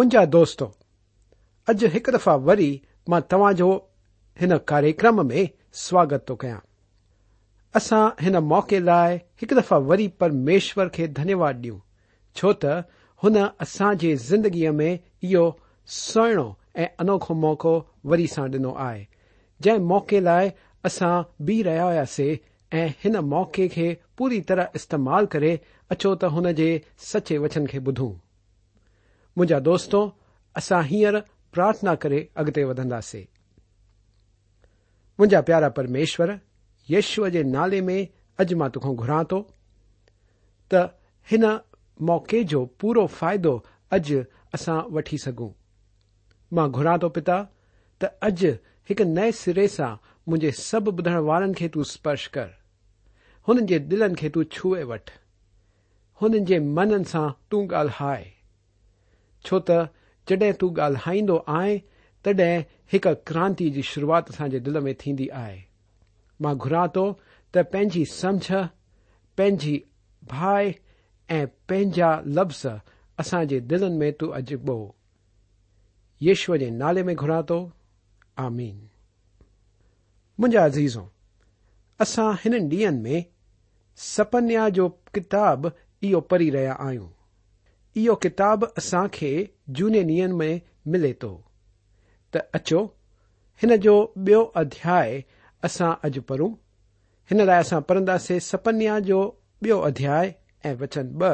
मुंहिंजा दोस्त अॼु हिकु दफ़ा वरी मां तव्हां जो हिन कार्यक्रम में स्वागत थो कयां असां हिन मौक़े लाइ हिकु दफ़ा वरी परमेश्वर खे धन्यवाद ॾियूं छो त हुन असां जे ज़िंदगीअ में इहो सुहिणो ऐं अनोखो मौक़ो वरी सां ॾिनो आहे जंहिं मौक़े लाइ असां बीह रहिया हुयासीं ऐं हिन मौक़े खे पूरी तरह इस्तेमाल करे अचो त हुन जे सचे वचन खे ॿुधूं من دوستوںسا ہیر پر پارتھنا کرگتے وداس مجا پیارا پرمیشور یشو کے نالے میں اج ماں ترا تو توقع جو پورا فائدہ اج اصا و گرا تو پتا تج ایک نئے سرے سا مجھے سب بدھن والن کے تون سش کر دلن کی تُوئے وٹ ان کے منن سا تالہ छो त जड॒ तूं ॻाल्हाईंदो आहे तॾहिं हिकु क्रांति जी शुरुआत असांजे दिल में थींदी आहे मां घुरा थो त पंहिंजी समझ पंहिंजी भाए ऐं पंहिंजा लफ़्ज़ असांजे दिलनि में तूं अॼिबो यशव जे नाले में घुरा थो आमीन मुंहिंजा अज़ीज़ो असां हिननि ॾींहनि में सपन्या जो किताब इहो पढ़ी रहिया आहियूं इहो किताब असां खे झूने ॾीहनि में मिले थो त अचो हिन जो बियो अध्याय असां अॼु पढ़ूं हिन लाइ असां पढ़ंदासीं सपन्या जो बियो अध्याय ऐं वचन ब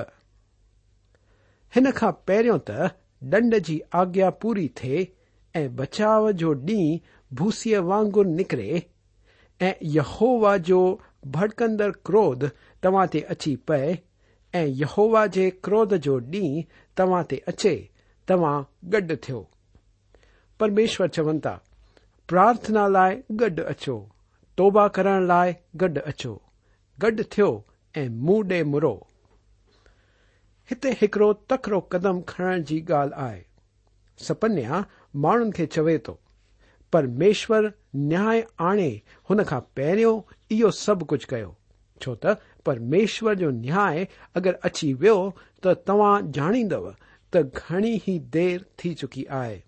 हिन खां पहिरियों त डंड जी आज्ञा पूरी थे ऐं बचाव जो ॾींहुं भूसीअ वांगुर निकिरे ऐं यहोवा जो भड़कंदड़ क्रोध तव्हां ते अची पए ऐं यहोवा जे क्रोध जो ॾींहुं तव्हां ते अचे तव्हां गॾु थियो परमेश्वर चवनि था प्रार्थना लाइ गॾु अचो तौबा करण लाइ गॾु अचो गॾु थियो ऐं मुंह ॾे मुरो हिते हिकड़ो तकड़ो कदम खणण जी ॻाल्हि आहे सपन्या माण्हुनि खे चवे थो परमेश्वर न्याय आणे हुन खां पहिरियों इहो सभु कुझ कयो छो त परमेश्वर जो न्याय अगरि अची वियो त तव्हां ॼाणींदव त घणी देर थी चुकी आहे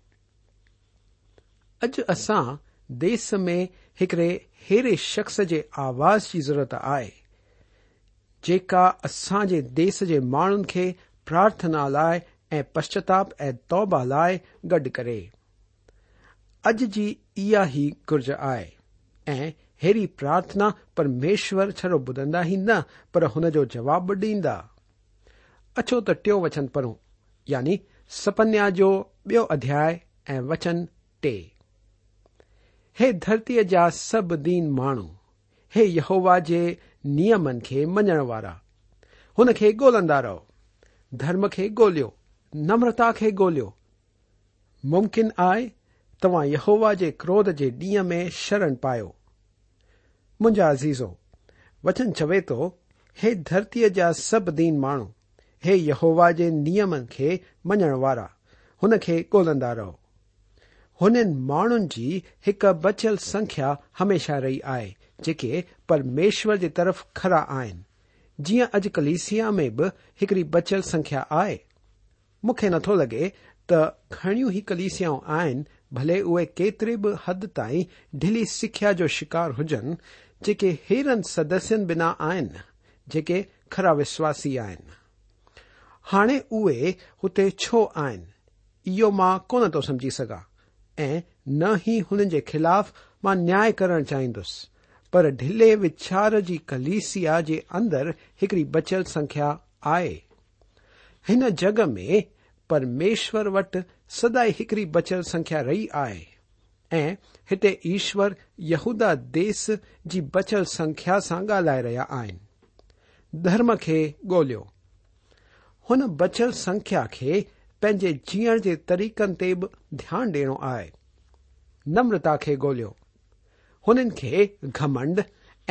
अॼु असां देस में हिकड़े हेड़े शख़्स जे आवाज़ जी ज़रूरत आहे जेका असां जे देस जे माण्हुनि खे प्रार्थना लाइ ऐं पश्चाताप ऐं तौबा लाइ गॾु करे अॼु जी इहा ई घुर्ज आहे ऐं हे प्रार्थना परमेश्वर छड़ो ॿुधंदा ई न पर हुन जो जवाब बि ॾींदा अछो त टियों वचन पढ़ो यानी सपन्या जो ॿियो अध्याय ऐं वचन टे हे धरतीअ जा सभु दीन माण्हू हे यहोवा जे नियमनि खे मञण वारा हुन खे ॻोल्हंदा रहो धर्म खे ॻोल्हियो नम्रता खे ॻोल्हियो मुमकिन आहे तव्हां यहोवा जे क्रोध जे ॾींहं में शरण पायो منجا عزیزو وچن چوے تو دھرتی جا سب دین ماحو ہے یہوا جیم کے منہ والا ہن کے گولوین مان کی بچل سنکھیا ہمیشہ رہی آئے کے پرمیشور کے ترف خرا آئن جیوں اج کلسیا میں بھی ایکڑی بچل سنکھیا آئے نتو لگے ت گڑیوں ہی کلیسیاؤں آئن بھلے اے کیتری بھی حد تھیلی سکھیا جو شکار ہوجن جے ہیرن سدس بنا آئن جرا وشواسی آئین اے ہوتے چھو آ یہ کون تو سمجھی سکا نہ ہی ان کے خلاف ما نیا کرنا چاہیس پر ڈیلے وچھار جی کلیسیا ادر ایکڑی بچل سنکھیا آن جگ میں پرمیشور وٹ سد ایکڑی بچل سنکھیا رہی آئے ایشور یہدا دیس کی بچل سنکھیا سے گال رہا درم کے گوی بچل سنکھیا کے پے جینے کے تریقن تی دن ڈیڑھو آئی نمرتا گولن کے گمنڈ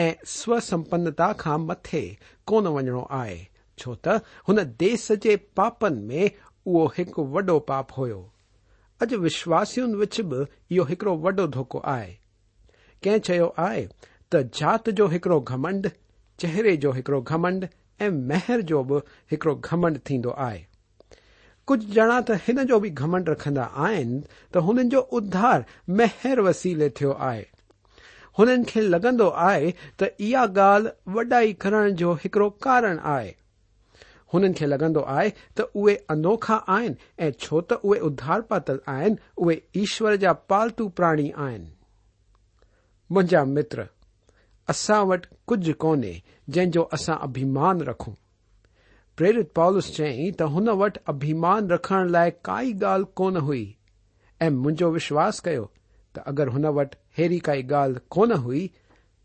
ای سو سمپنتا مت کون ونو آئے چوت ان دیس کے پاپن میں او ایک وڈو پاپ ہو अॼु विश्वासियुनि विच बि इहो हिकड़ो वॾो धोको आहे कंहिं चयो आहे त जात जो हिकड़ो घमंड चेहरे जो हिकड़ो घमंड ऐं महर जो बि हिकड़ो घमंड थींदो आहे कुझु ॼणा त हिन जो बि घमंड रखंदा आहिनि त हुननि जो उधार महर वसीले थियो आहे हुननि खे लॻंदो आहे त इहा ॻाल्हि वॾाई करण जो हिकड़ो कारण आहे हुननि खे लॻंदो आहे त उहे अनोखा आहिनि ऐं छो त उहे उधार पातल आहिनि उहे ईश्वर जा पालतू प्राणी आहिनि मुंहिंजा मित्र असां वटि कुझ कोन्हे जंहिंजो असां अभिमान रखूं प्रेरित पॉलिस चयई त हुन वटि अभिमान रखण लाइ काई ॻाल्हि कोन हुई ऐं मुंहिंजो विश्वास कयो त अगरि हुन वटि अहिड़ी काई ॻाल्हि कोन हुई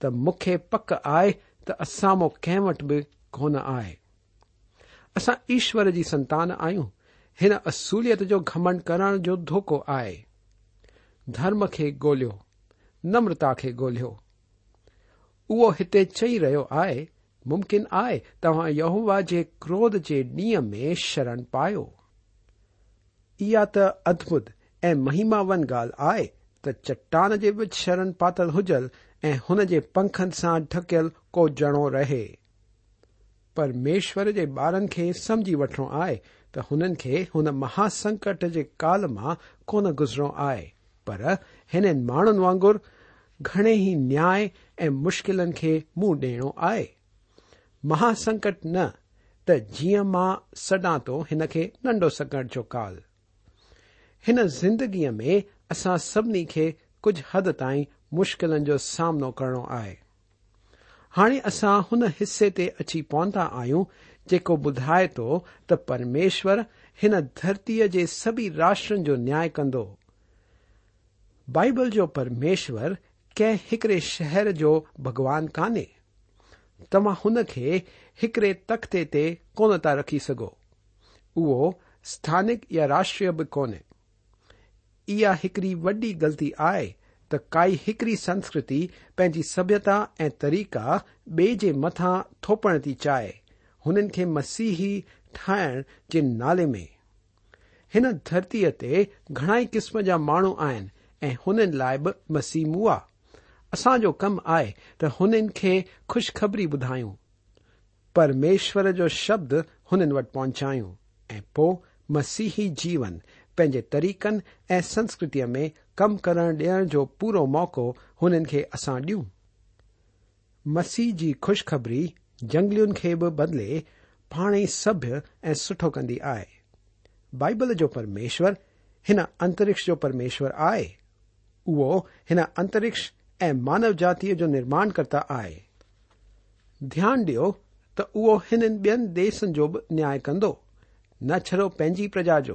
त मूंखे पक आहे त असां मो कंहिं वटि बि कोन आहे असां ईश्वर जी संतान आहियूं हिन असूलियत जो घमंड करण जो धोको आहे धर्म खे ॻोल्हियो नम्रता खे ॻोल्हियो उहो हिते चई रहियो आहे मुमकिन आहे तव्हां यहूवा जे क्रोध जे ॾींहं में शरण पायो इहा त अद्भुत ऐं महिमावन ॻाल्हि आहे त चट्टान जे विच शरण पातल हुजल ऐं हुन जे पंखनि सां ढकियल को जणो रहे परमेश्वर जे ॿारनि खे समझी वठणो आहे त हुननि खे हुन महासंकट जे काल मां कोन गुज़रणो आहे पर हिन माण्हुनि वांगुर घणे ई न्याय ऐं मुश्किलनि खे मुंहुं ॾियणो आहे महासंकट न त जीअं मां सॾां थो हिन खे नंढो संकट जो काल हिन ज़िंदगीअ में असां सभिनी खे कुझु हद ताईं मुश्किलनि जो सामनो करणो आहे ہانے اصاصے تی پا بائمیشورتی سبھی راشٹر کو نیا کند بائبل جو پرمیشور کیڑے شہر جو بگوان کو ایکڑے تختے تن تا رکھ سکو او سک یا راشٹری بھی کون یالتی آئے त काई हिकड़ी संस्कृति पंहिंजी सभ्यता ऐं तरीक़ा बे जे मथां थोपण थी चाहे हुननि खे मसीही ठाहिण जे नाले में हिन धरतीअ ते घणाई क़िस्म जा माण्हू आहिनि ऐं हुननि लाइ बि मसीह मुआ असांजो कमु आहे त हुननि खे खु़शख़बरी ॿुधायूं परमेश्वर जो शब्द हुननि वटि पहुचायूं ऐं पोइ मसीही जीवन پے تریقن ای سنسکرت میں کم کر پورا موقع انسان ڈیئ مسیح کی خوشخبری جنگل کے بھی بدلے پھڑئی سبھی اٹھو کری آئے بائبل جو پرمیشور ہن اترکش جو پرمیشور آو ان اترکش ای مانو جاتی جو نرما کرتا آئے دیا ڈی تو او ان بیسن کو بھی نیا کند نہ چڑو پینی پرجا جا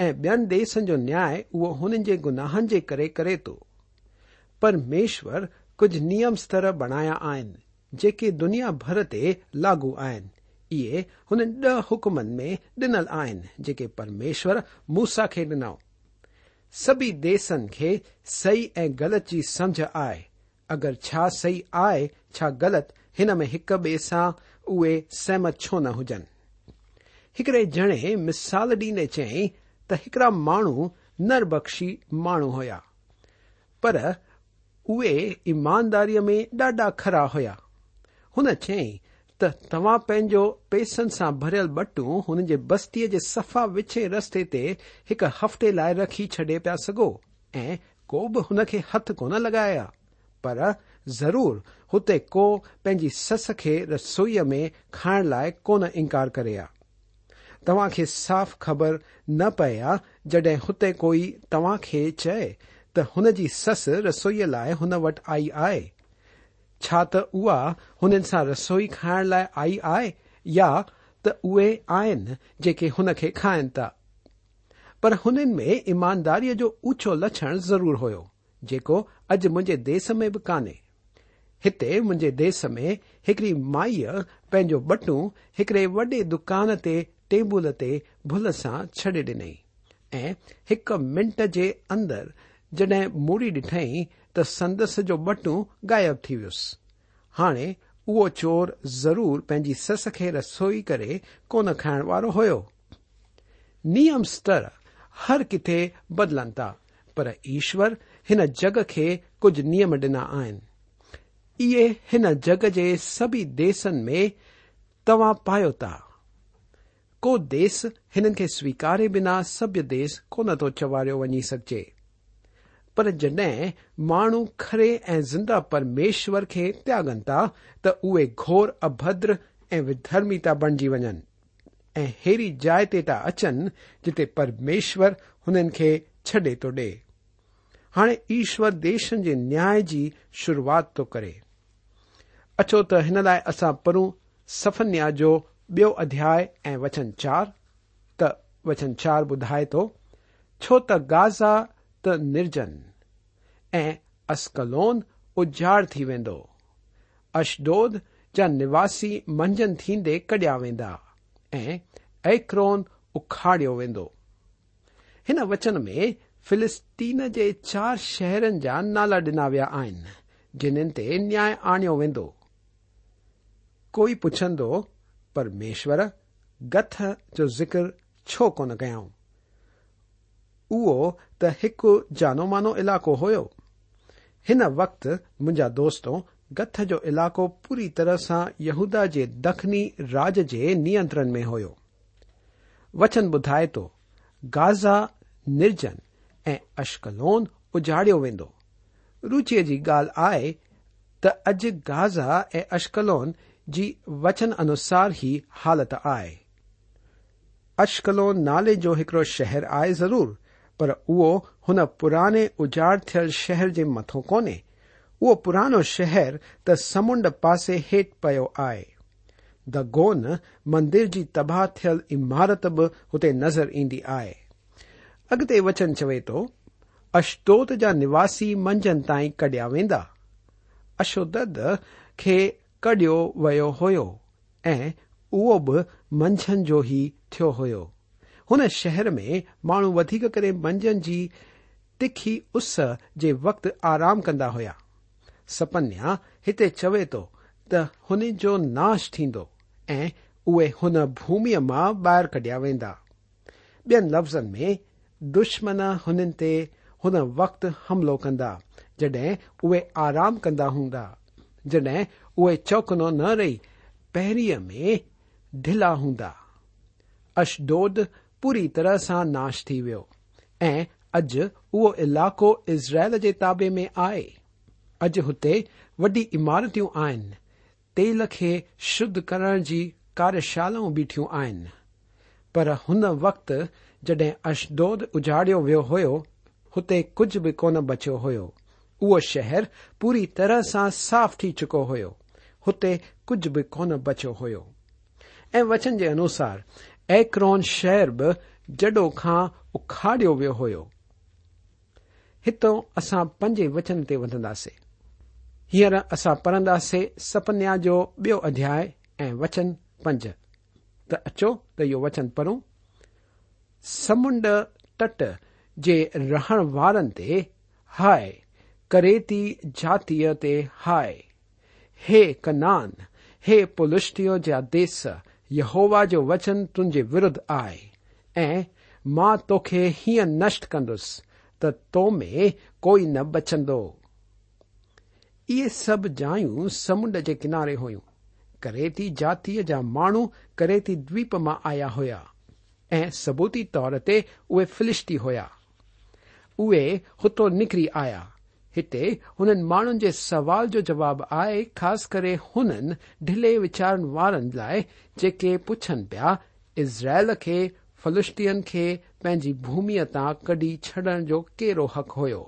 بی دی دیس نیا ان کے گناہن کے کرے تو پرمیشور کچھ نیمستر بنایا آن جی دنیا بھر تاگ آن ان ڈ حکم میں ڈینل آن جے پرمیشور موسا ڈنو سبھی دیسن کے سی الت چی سمجھ آئے اگر چھ سی آئے غلط ان میں ایک بے سا اے سہمت چھو ن ہوجن ایکڑے جن مثال ڈی نی چی त हिकड़ा माण्हू नरबख़्शी माण्हू हुया पर उहे ईमानदारीअ में ॾाढा खरा हुया हुन चयई त तव्हां पंहिंजो पैसनि सां भरियल बटूं हुन जे बस्तीअ जे सफ़ा विछे रस्ते ते हिकु हफ़्ते लाइ रखी छॾे पिया सघो ऐं को बि हुन खे हथ कोन लॻाया पर ज़रूर हुते को पंहिंजी सस खे रसोईअ में खाइण लाइ कोन इनकार करे आ तव्हां खे साफ़ ख़बर न पए पयां जड॒हिं हुते कोई तव्हां खे चए त हुन जी सस रसोईअ लाइ हुन वटि आई आहे छा त उहा हुननि सां रसोई खाइण लाइ आई आहे या त उहे आहिनि जेके हुन खे खाइनि था पर हुननि में ईमानदारीअ जो ऊचो लछण ज़रूरु हो जेको अॼु मुंहिंजे देस में बि कान्हे हिते मुंहिंजे देस में हिकड़ी माईअ पंहिंजो बटू हिकड़े वॾे दुकान ते टेबल ते भुल सां छॾे ॾिनई ऐं हिकु मिंट जे अंदर जड॒हिं मूड़ी डि॒ठई त संदसि जो बटूं गायब थी वियुसि हाणे उहो चोर ज़रूर पंहिंजी सस खे रसोई करे कोन खाइण वारो नियम स्तर हर किथे बदलनि था पर ईश्वर हिन जग खे कुझ नियम ॾिना आहिनि इहे हिन जग जे सभी देसनि में तव्हां पायो था کو دس ان کے سویکارے بنا سب دیس کون تو چوارے ونی سکے پر جڈ مو ایدہ پرمیشور کے تیاگن تھا تو اے گور ابدر ایدرمی تا بنجی ون ای جائے پہ تا اچن جتنے پرمیشر ہن چڈے تو ڈے ہاشور دیش کے نیا کی شروعات تو کرے اچو تن لائے اصا پرو سف نیا جو ॿियो अध्याय ऐं वचन चार त वचन चार ॿुधाए थो छो त गाज़ा त निर्जन ऐं अस्कलोन उजाड़ थी वेंदो अशडोद जा निवासी मंझन थींदे कडि॒या वेंदा ऐं ऐकरोन उखाड़ियो वेंदो हिन वचन में फिलिस्तीन जे चार शहरनि जा नाला डि॒ना विया आहिनि जिन्हनि ते न्याय आणियो वेंदो कोई पुछंदो परमेश्वर गथ जो ज़िक्र छो कोन कयाऊं उहो त हिकु जानो मानो इलाइक़ो हुयो हिन वक़्तु मुंहिंजा दोस्तो गथ जो इलाइक़ो पूरी तरह सां यहूदा जे दखनी राज जे नियंत्रण में हुयो वचन ॿुधाए थो गाज़ा निर्जन ऐं अश्कलोन उजाड़ियो वेंदो रुचीअ जी ॻाल्हि आहे त अॼु गाज़ा ऐं अश्कलोन جی، وچن انوسار ہی حالت آئے اشکلو نالے جو شہر آئے ضرور پر او ان پورانے اجاڑ تھل شہر کے متوں کون اُرانو شہر تمنڈ پاس ہےٹ پی آئے د گون مندر کی جی تباہ تھل عمارت بھی ات نظر ادی آ اگتے وچن چوتھ اشتوت جا نواسی منجن تائی کڈیا ویندا اشودت کے कढियो वियो हुयो ऐं उहो बि मंझंदि जो ई थियो हुयो हुन शहर में माण्हू वधीक करे मंझंदि जी तिखी उस जे वक़्तु आराम कंदा हुया सपन्या हिते चवे थो त हुन जो नाश थींदो ऐं उहे हुन भूमीअ मां ॿाहिरि कढिया वेंदा ॿियनि लफ़्ज़नि में दुश्मन हुननि ते हुन वक़्तु हमिलो कंदा जड॒हिं उहे आराम कंदा हूंदा جڈ اوے چوکنو نہ رہ پہ میں ڈلا ہوں اشڈو پوری طرح سے ناش تھی وی اج وہ علاق اسلابے میں آئے اج ہوتے وڈی عمارتوں آئل کے شدھ کرنے کی کارشالاؤں بیٹو آن پر وقت جڈ اشڈو اجاڑی وی ہوتے کچھ بھی کون بچی ہو उहो शहर पूरी तरह सां साफ़ थी चुको हुयो हुते कुझ बि कोन बचियो हुयो ऐं वचन जे अनुसार ऐक्रोन शहर बि जडो खां उखाड़ियो वियो हुयो हितो असां पंजे वचन ते वधंदासीं हींअर असां पढ़ंदासीं सपन्या जो बयो अध्याय ऐं वचन पंज त अचो त इहो वचन पढ़ूं समुंड तट जे रहण वारनि ते हाय करे थी जातीअ ते हाय हे कनान हे पुलुष्टियो जा देस यहोवा जो वचन तुंहिंजे विरुद्ध आहे ऐं मां तोखे हीअं नष्ट कंदुसि त तो में कोई न बचंदो इहे सभु जायूं समुंड जे किनारे हुयूं करे थी जातीअ जा माण्हू करे थी द्वीप मां आया हुया ऐं सबूती तौर ते उहे फिलिश्ती हुया उहे हुतो निकिरी आया हिते हुननि माण्हुनि जे सवाल जो जवाब आहे ख़ासि करे हुननि ढिले विचार वारनि लाइ जेके पुछनि पिया इज़राइल खे फलुष्टियन खे पंहिंजी भूमिअ तां कढी छॾण जो कहिड़ो हक़ हो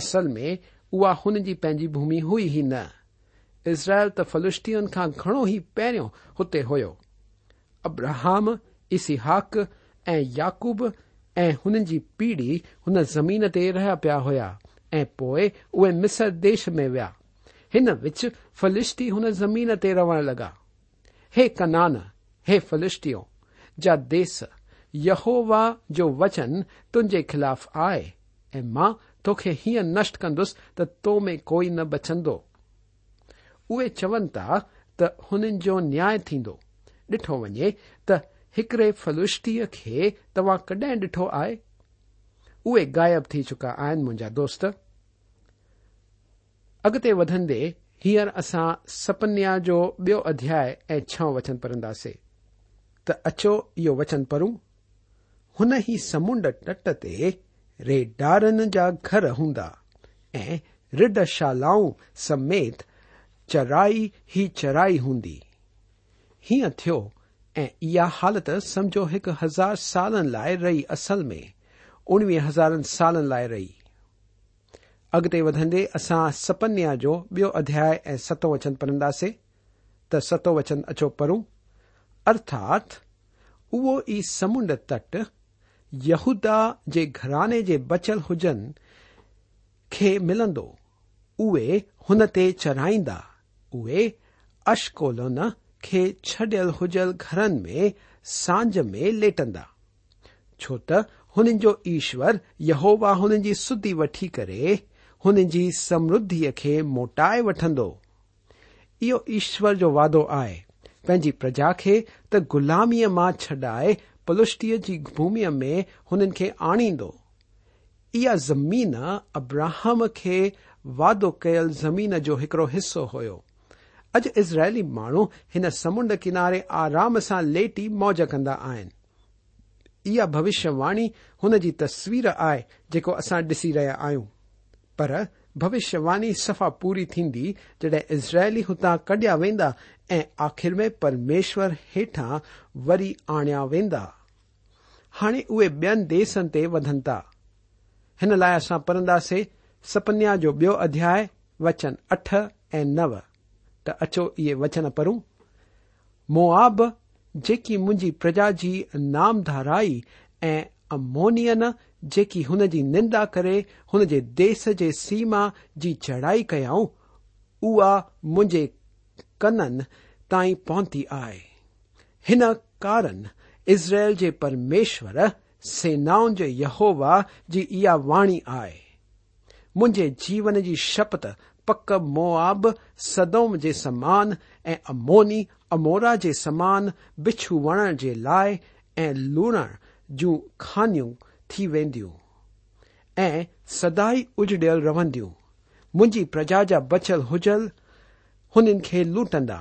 असल में उहा हुन जी पंहिंजी भूमि हुई ई न इज़राइल त फलुष्टियन खां घणो ई पहिरियों हुते हुयो अब्रहाम इसिहाक ऐं याकूब ऐं हुननि जी पीढ़ी हुन ज़मीन ते रहिया पिया हुया ऐं पोइ उहे मिसर देश में विया हिन विच फलिश्ती हुन ज़मीन ते रहण लॻा हे कनान हे फलिष्टियो जा देस यहोवा जो वचन तुंहिंजे खिलाफ़ आहे ऐं मां तोखे हीअं नष्ट कंदुसि त तो में कोई न बचंदो उहे चवनि था त हुननि जो न्याय थींदो ॾिठो वञे त हिकड़े फलुष्टीअ खे तव्हां कॾहिं ॾिठो आहे उहे गायब थी चुका आहिनि मुंहिंजा दोस्त اگتے ودے ہیرر اصا سپنیا جو بی ادیا چھو وچن پھندے تچو یہ وچن پھون ہی سمڈ تٹ تی ڈارن جا گر ہندا رڈ شالاؤں سمیت چرائی ہی چرائی ہندی ہوں تھو ایالت سمجھو ایک ہزار سالن رہ اصل میں انوی ہزار سالن لائ ری اگتے ودے اصا سپنیا جو ادیا ستو وچن پڑھداسے تتو وچن اچو پڑ ارتات او سمڈ تٹ یہدا کے گرانے کے بچل ہوجن کے مل ہو چھرائی اوے اشکول کے چڈیل ہوجل گھرن میں سانج میں لےٹندہ چوت انجو ایشور یہو وا ان کی سدی وی हुन जी समृद्धीअ खे मोटाए वठंदो इहो ईश्वर जो वादो आहे पंहिंजी प्रजा खे त ग़ुलामीअ मां छॾाए पलुष्टीअ जी भूमीअ में हुननि खे आणींदो इहा ज़मीन अब्राहम खे वादो कयल ज़मीन जो हिकड़ो हिसो हो अॼु इज़राइली माण्हू हिन समुंड किनारे आराम सां लेटी मौज कंदा आहिनि इहा भविष्यवाणी हुन जी तस्वीर आहे जेको असां ॾिसी रहिया आहियूं پر بوشوانی سفا پوری تھی جدید اسرائل ہتھا کڈیا وینا ای آخر میں پرمیشور ہےٹا وری آنیا وینا ہانے اے بیس تدن تا ان لائے اصا پڑھدے سپنیا جو بی ادیا وچن اٹھ ای نو تچو یہ وچن پڑھ موآب جی مجھے پرجا جی نام دار امونیئن जेकी हुन जी निंदा करे हुन जे देस जे सीमा जी चढ़ाई कयाऊं उहा मुंहिंजे कननि ताईं पहुती आहे हिन कारण इज़राइल जे परमेश्वर सेनाउनि जे यहोवा जी इहा वाणी आहे मुंहिंजे जीवन जी शपत पक मोआब सदोम जे समान ऐं अमोनी अमोरा जे समान बिछू वणण जे लाइ ऐं लूणण जूं खानियूं थी वेंदियूं ऐं सदाई उजड़ियल रहंदियूं मुंहिंजी प्रजा जा बचियलु हुजल हुननि खे लूटंदा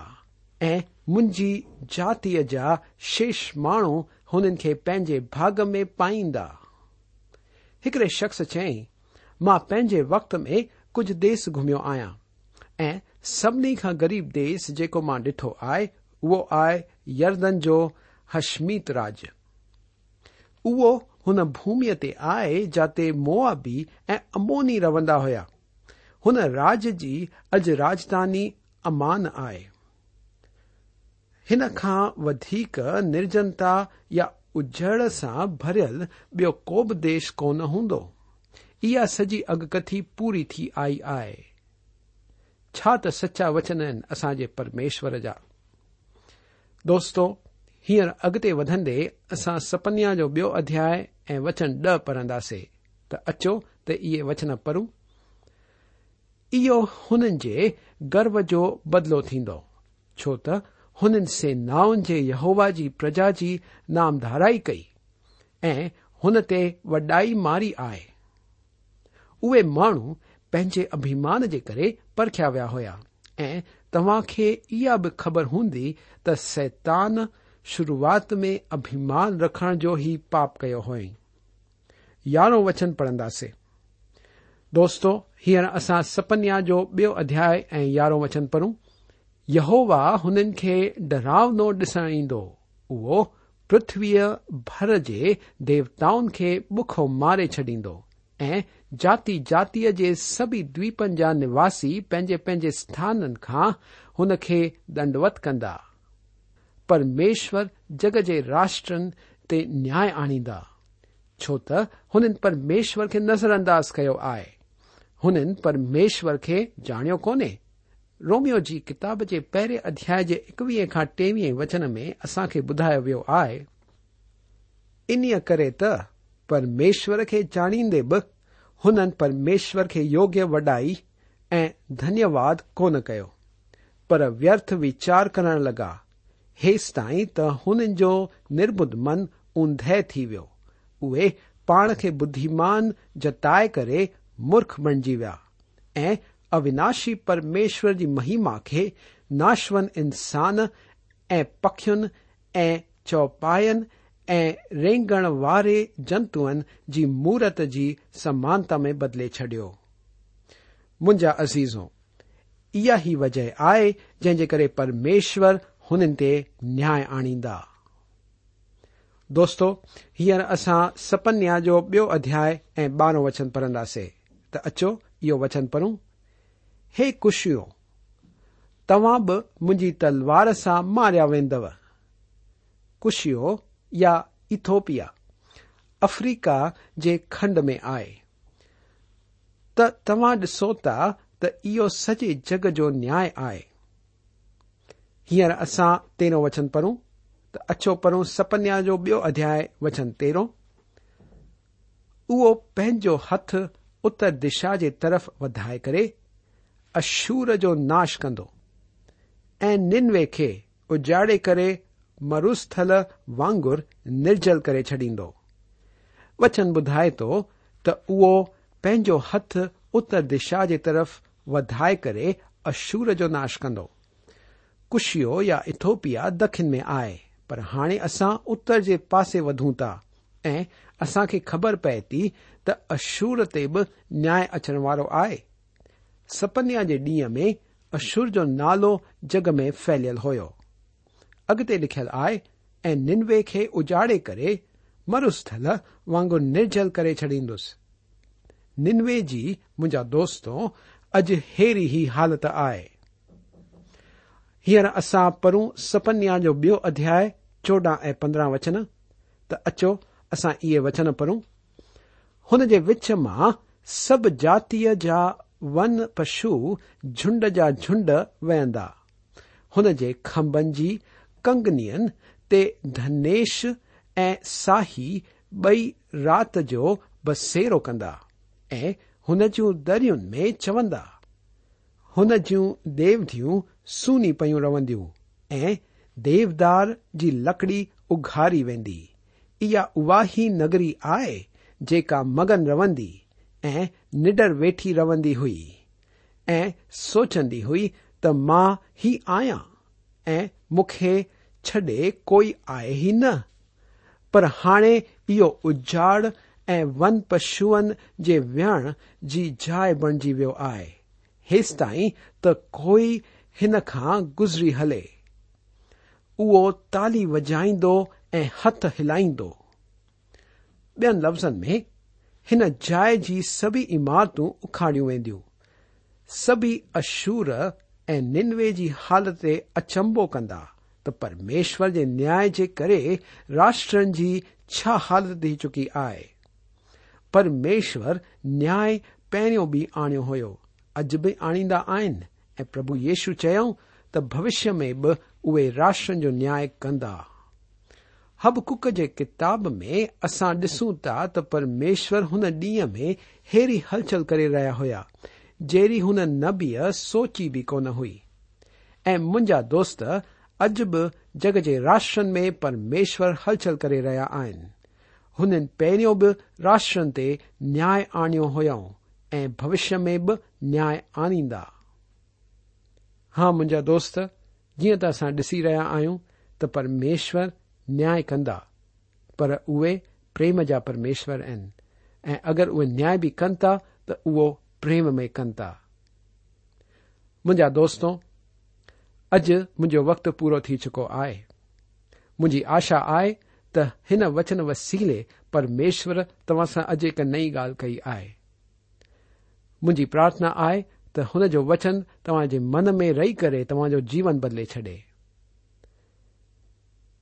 ऐं मुंहिंजी जातीअ जा शेष माण्हू हुननि खे पंहिंजे भाग में पाईंदा हिकड़े शख़्स चयाईं मां पंहिंजे वक़्त में कुझु देस घुमियो आहियां ऐं सभिनी खां ग़रीब देस जेको मां ॾिठो आहे उहो आहे यरदन जो हशमीत राज उहो हुन भूमीअ ते आहे जाते मोआबी ऐं अमोनी रवंदा हुया हुन राज जी अॼु राजधानी अमान आहे हिन खां वधीक निर्जनता या उजड़ सां भरियल ॿियो को बि देश कोन हूंदो इहा सॼी अॻकथी पूरी थी आई आहे छा त सचा वचन इन असांजे परमेश्वर जा दोस्तो हींअर अॻिते वधंदे असां सपन्या जो बयो अध्याय ऐं वचन ॾह पढ़ंदासीं त अचो त इहे वचन पढ़ूं इहो हुननि जे गर्व जो बदिलो थींदो छो त हुननि सेनाउनि जे यहोवा जी प्रजा जी नामधाराई कई ऐं हुन ते वॾाई मारी आहे उहे माण्हू पंहिंजे अभिमान जे करे परखिया विया हुया ऐं तव्हां खे इहा बि ख़बर हूंदी त सैतान شروعات میں ابھیمان رکھن جو ہی پاپ کیا ہوئیں دوستوں ہیر اپنیا جو ادیا یارہ وچن پڑھوں یہو وا ان ڈراؤ نو ڈسن ایند او پرتوی بھر جاؤں کے بخو مارے چڈید جاتی جاتی کے سبھی دیپن جا نواسی سبان کا ان کے دنڈوت کدا परमेश्वर जग जे ते न्याय आणींदा छो त हुननि परमेश्वर खे नज़रअंदाज़ कयो आहे हुननि परमेश्वर खे ॼाणियो कोने रोमियो जी किताब जे पहिरें अध्याय जे एकवीह खां टेवीह वचन में असां खे ॿुधायो वियो आहे इन्हीअ करे त परमेश्वर खे ॼाणींदे बि हुननि परमेश्वर खे योग्य वॾाई ऐं धन्यवाद कोन कयो पर व्यर्थ विचार करण लॻा س تائی تو انبد من اندہ اے پان کے بدیمان جتائے کرجی و اوناشی پرمیشور کی مہیما کے ناشوند انسان ای پخن چوپائن ایںگڑے جنتن کی مورت کی سمانتا میں بدلے چڈی عزیزوں یہی وجہ آئے جن کے پرمیشور हुननि ते न्याय आणींदा दोस्तो हींअर असां सपन्या जो बियो अध्याय ऐं बारहों वचन पढ़ंदासीं त अचो इहो वचन पढ़ूं हे कुशियो तव्हां बि मुंहिंजी तलवार सां मारिया वेंदव कुशियो या इथोपिया अफ्रीका जे खंड में आहे त तव्हां ॾिसो था त इहो सॼे जग जो न्याय आहे हींअर असां तेरो वचन पढ़ूं त अछो पढ़ूं सपन्या जो ॿियो अध्याय वचन तेरो उहो पंहिंजो हथ उत्तर दिशा जे तरफ़ वधाए करे अशूर जो नाश कंदो ऐं निनवे खे उजाड़े करे मरुस्थल वांगुर निर्जल करे छॾींदो वचन ॿुधाए थो त उहो पंहिंजो हथ उत्तर दिशा जे तरफ़ वधाए करे अशूर जो नाश कंदो कुशियो या इथोपिया दखिन में आहे पर हाणे असां उत्तर जे पासे वधूं था ऐं असां खे ख़बर पए थी त अशूर ते बि न्याय अचण वारो आहे सपन्या जे ॾींहं में अशूर जो नालो जग में फैलियल हुयो अॻिते लिखियल आहे ऐं निनवे खे उजाड़े करे मरुस्थल वांगुरु निर्जल करे छॾींदुसि निनवे जी मुंहिंजा दोस्तो अॼु हेरी ई हालत आहे हींअर असां पढ़ूं सपन्या जो बियो अध्याय चोॾहं ऐं पंद्रहं वचन त अचो असां इहे वचन पढ़ूं हुन जे विच मां सभु जातीअ जा वन पशु झुंड जा झुंड वेहंदा हुन जे खंभनि जी कंगनीअ ते धनेश ऐं साही ॿई राति जो बसेरो कंदा ऐं हुन जूं दरियुनि में चवंदा انجو دیودھیوں سنی پیوں رہندوں دیودار کی لکڑی اگھاری وی اگری آئی جکا مگن روندی نڈر ویٹی رہندی ہوئی سوچی ہوئی تا ہی آیا چڈے کوئی آئے ہی ن پر ہانے یہ اجاڑ ان پشو کے ویڑ جی جائے بڑی ویو ہے हे ताईं त कोई हिन खां गुज़री हले उहो ताली वॼाईंदो ऐं हथ हिलाईंदो ॿियनि लफ़्ज़नि में हिन जाइ जी सभी इमारतूं उखाड़ियूं वेंदियूं सभी अशूर ऐं निनवे जी हालत ते अचंबो कंदा त परमेश्वर जे न्याय जे करे राष्ट्रनि जी छा हालत थी चुकी आहे परमेश्वर न्याय पहिरियों बि आणियो हो अॼु बि आणींदा आहिनि ऐं प्रभु येशु चयऊं त भविष्य में बि उहे राष्ट्र जो न्याय कंदा हबकुक जे किताब में असां डि॒सू ता त परमेश्वर हुन डीह में हेरी हलचल करे रहिया हुया जहिड़ी हुन नबीअ सोची बि कोन हुई ऐं मुंहिंजा दोस्त अॼु बि जग जे राष्ट्र में परमेश्वर हलचल करे रहिया आहिनि हुननि पहिरियों बि राष्ट्रनि ते न्याय आणियो हुयो موشیہ میں بھی نی آنی ہاں من دوست جی تسا ڈسی رہا آئیں تو پرمیشور نیا کندا پر اے پریم جا پرمیشور این اگر نیا بھی کن تا تو اوے پریم میں کن تا ما دوستوں اج مو وقت پورا ٹھیک چکو آجی آشا آئے تین وچن وسیلے پرمشور تواسا اج ایک نئی گال کی मुंहिंजी प्रार्थना आहे त हुन जो वचन तव्हां जे मन में रही करे तव्हांजो जीवन बदले छॾे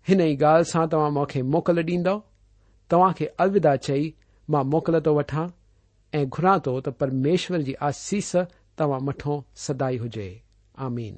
हिन ई ॻाल्हि सां तव्हां मूंखे मोकल ॾींदो तव्हां खे अलविदा चई मां मोकल थो वठां ऐं घुरां थो त परमेश्वर जी आसीस तव्हां मथो सदाई हुजे आमीन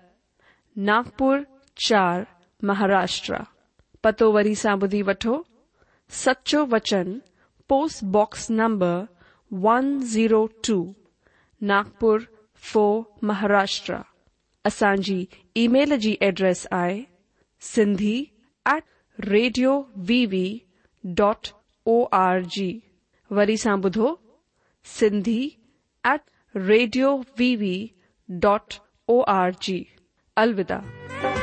ناگپر چار مہاراشٹر پتو وی سا بدھی وٹو سچو وچن post box number one zero two Nagpur four Maharashtra اچانى email كى جی address I set radio view dot O R G ودھو set radio V V dot O R G G. अलविदा